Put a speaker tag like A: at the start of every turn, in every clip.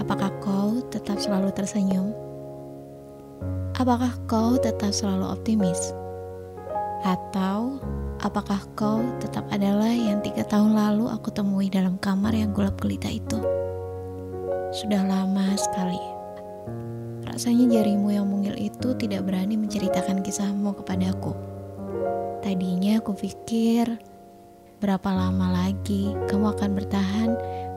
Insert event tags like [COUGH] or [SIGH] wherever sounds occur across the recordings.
A: Apakah kau tetap selalu tersenyum? Apakah kau tetap selalu optimis? Atau apakah kau tetap adalah yang tiga tahun lalu aku temui dalam kamar yang gelap gulita itu? Sudah lama sekali. Rasanya jarimu yang mungil itu tidak berani menceritakan kisahmu kepadaku. Tadinya aku pikir berapa lama lagi kamu akan bertahan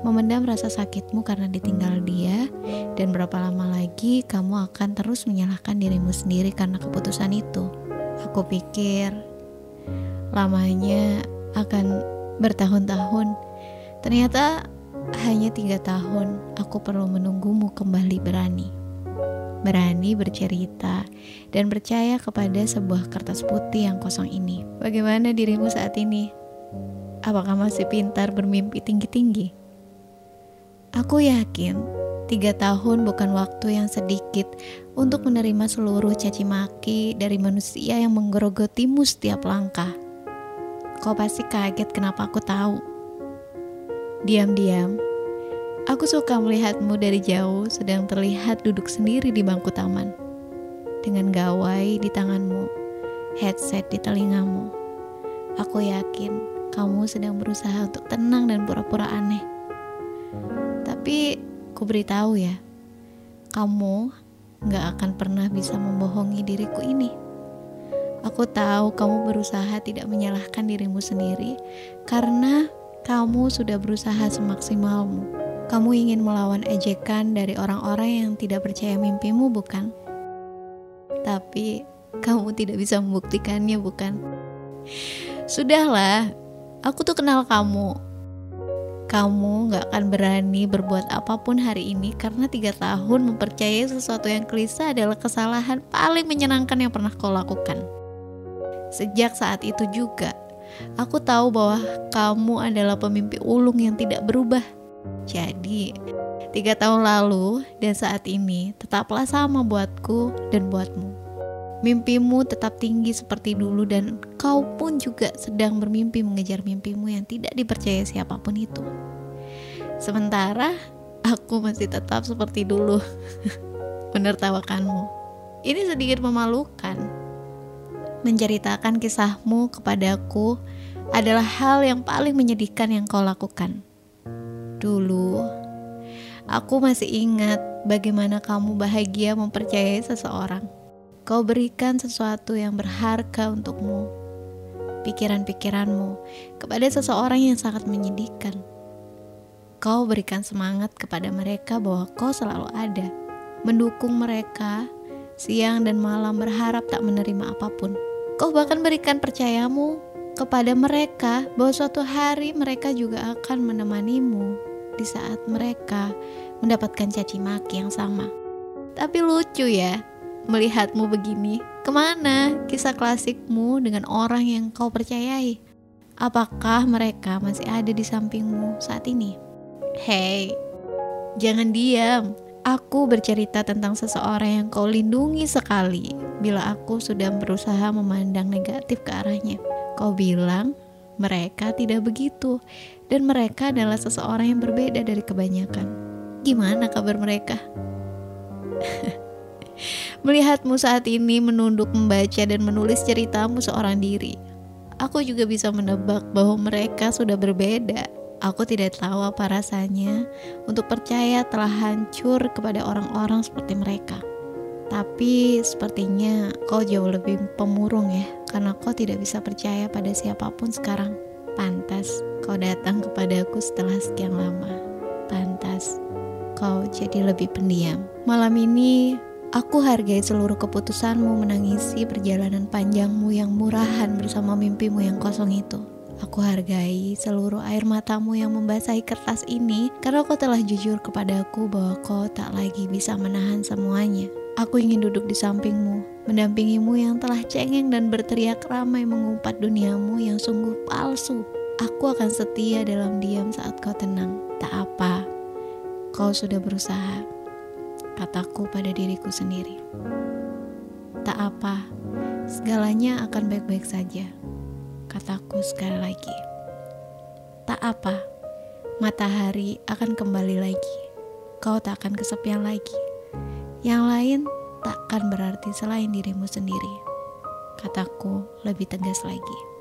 A: memendam rasa sakitmu karena ditinggal dia, dan berapa lama lagi kamu akan terus menyalahkan dirimu sendiri karena keputusan itu. Aku pikir lamanya akan bertahun-tahun. Ternyata hanya tiga tahun aku perlu menunggumu kembali berani. Berani bercerita dan percaya kepada sebuah kertas putih yang kosong ini. Bagaimana dirimu saat ini? Apakah masih pintar bermimpi tinggi-tinggi? Aku yakin tiga tahun bukan waktu yang sedikit untuk menerima seluruh caci maki dari manusia yang menggerogotimu setiap langkah. Kau pasti kaget kenapa aku tahu. Diam-diam, aku suka melihatmu dari jauh sedang terlihat duduk sendiri di bangku taman. Dengan gawai di tanganmu, headset di telingamu. Aku yakin kamu sedang berusaha untuk tenang dan pura-pura aneh tapi ku beritahu ya, kamu gak akan pernah bisa membohongi diriku ini. Aku tahu kamu berusaha tidak menyalahkan dirimu sendiri karena kamu sudah berusaha semaksimalmu. Kamu ingin melawan ejekan dari orang-orang yang tidak percaya mimpimu, bukan? Tapi kamu tidak bisa membuktikannya, bukan? Sudahlah, aku tuh kenal kamu kamu gak akan berani berbuat apa pun hari ini karena tiga tahun mempercayai sesuatu yang klise adalah kesalahan paling menyenangkan yang pernah kau lakukan. Sejak saat itu juga, aku tahu bahwa kamu adalah pemimpi ulung yang tidak berubah. Jadi, tiga tahun lalu dan saat ini tetaplah sama buatku dan buatmu. Mimpimu tetap tinggi seperti dulu dan kau pun juga sedang bermimpi mengejar mimpimu yang tidak dipercaya siapa pun itu. Sementara aku masih tetap seperti dulu [LAUGHS] menertawakanmu. Ini sedikit memalukan. Menceritakan kisahmu kepadaku adalah hal yang paling menyedihkan yang kau lakukan. Dulu, aku masih ingat bagaimana kamu bahagia mempercayai seseorang. Kau berikan sesuatu yang berharga untukmu, pikiran-pikiranmu kepada seseorang yang sangat menyedihkan Kau berikan semangat kepada mereka bahwa kau selalu ada, mendukung mereka siang dan malam berharap tak menerima apa pun. Kau bahkan berikan percayamu kepada mereka bahwa suatu hari mereka juga akan menemanimu di saat mereka mendapatkan caci maki yang sama. Tapi lucu ya, melihatmu begini. Ke mana kisah klasikmu dengan orang yang kau percayai? Apakah mereka masih ada di sampingmu saat ini? Hei, jangan diam. Aku bercerita tentang seseorang yang kau lindungi sekali bila aku sudah berusaha memandang negatif ke arahnya. Kau bilang mereka tidak begitu dan mereka adalah seseorang yang berbeda dari kebanyakan. Gimana kabar mereka? [LAUGHS] Melihatmu saat ini menunduk membaca dan menulis ceritamu seorang diri. Aku juga bisa menebak bahwa mereka sudah berbeda Aku tidak tahu apa rasanya untuk percaya telah hancur kepada orang-orang seperti mereka. Tapi sepertinya kau jauh lebih pemurung ya, karena kau tidak bisa percaya pada siapa pun sekarang. Pantas kau datang kepadaku setelah sekian lama. Pantas kau jadi lebih pendiam. Malam ini aku hargai seluruh keputusanmu menangisi perjalanan panjangmu yang murahan bersama mimpimu yang kosong itu. Aku hargai seluruh air matamu yang membasahi kertas ini karena kau telah jujur kepadaku bahwa kau tak lagi bisa menahan semuanya. Aku ingin duduk di sampingmu, mendampingimu yang telah cengeng dan berteriak ramai mengumpat duniamu yang sungguh palsu. Aku akan setia dalam diam saat kau tenang. Tak apa, kau sudah berusaha. Kataku pada diriku sendiri. Tak apa, segalanya akan baik-baik saja kataku sekali lagi. Tak apa, matahari akan kembali lagi. kau tak akan kesepian lagi. Yang lain takkan berarti selain dirimu sendiri. Kataku lebih tegas lagi.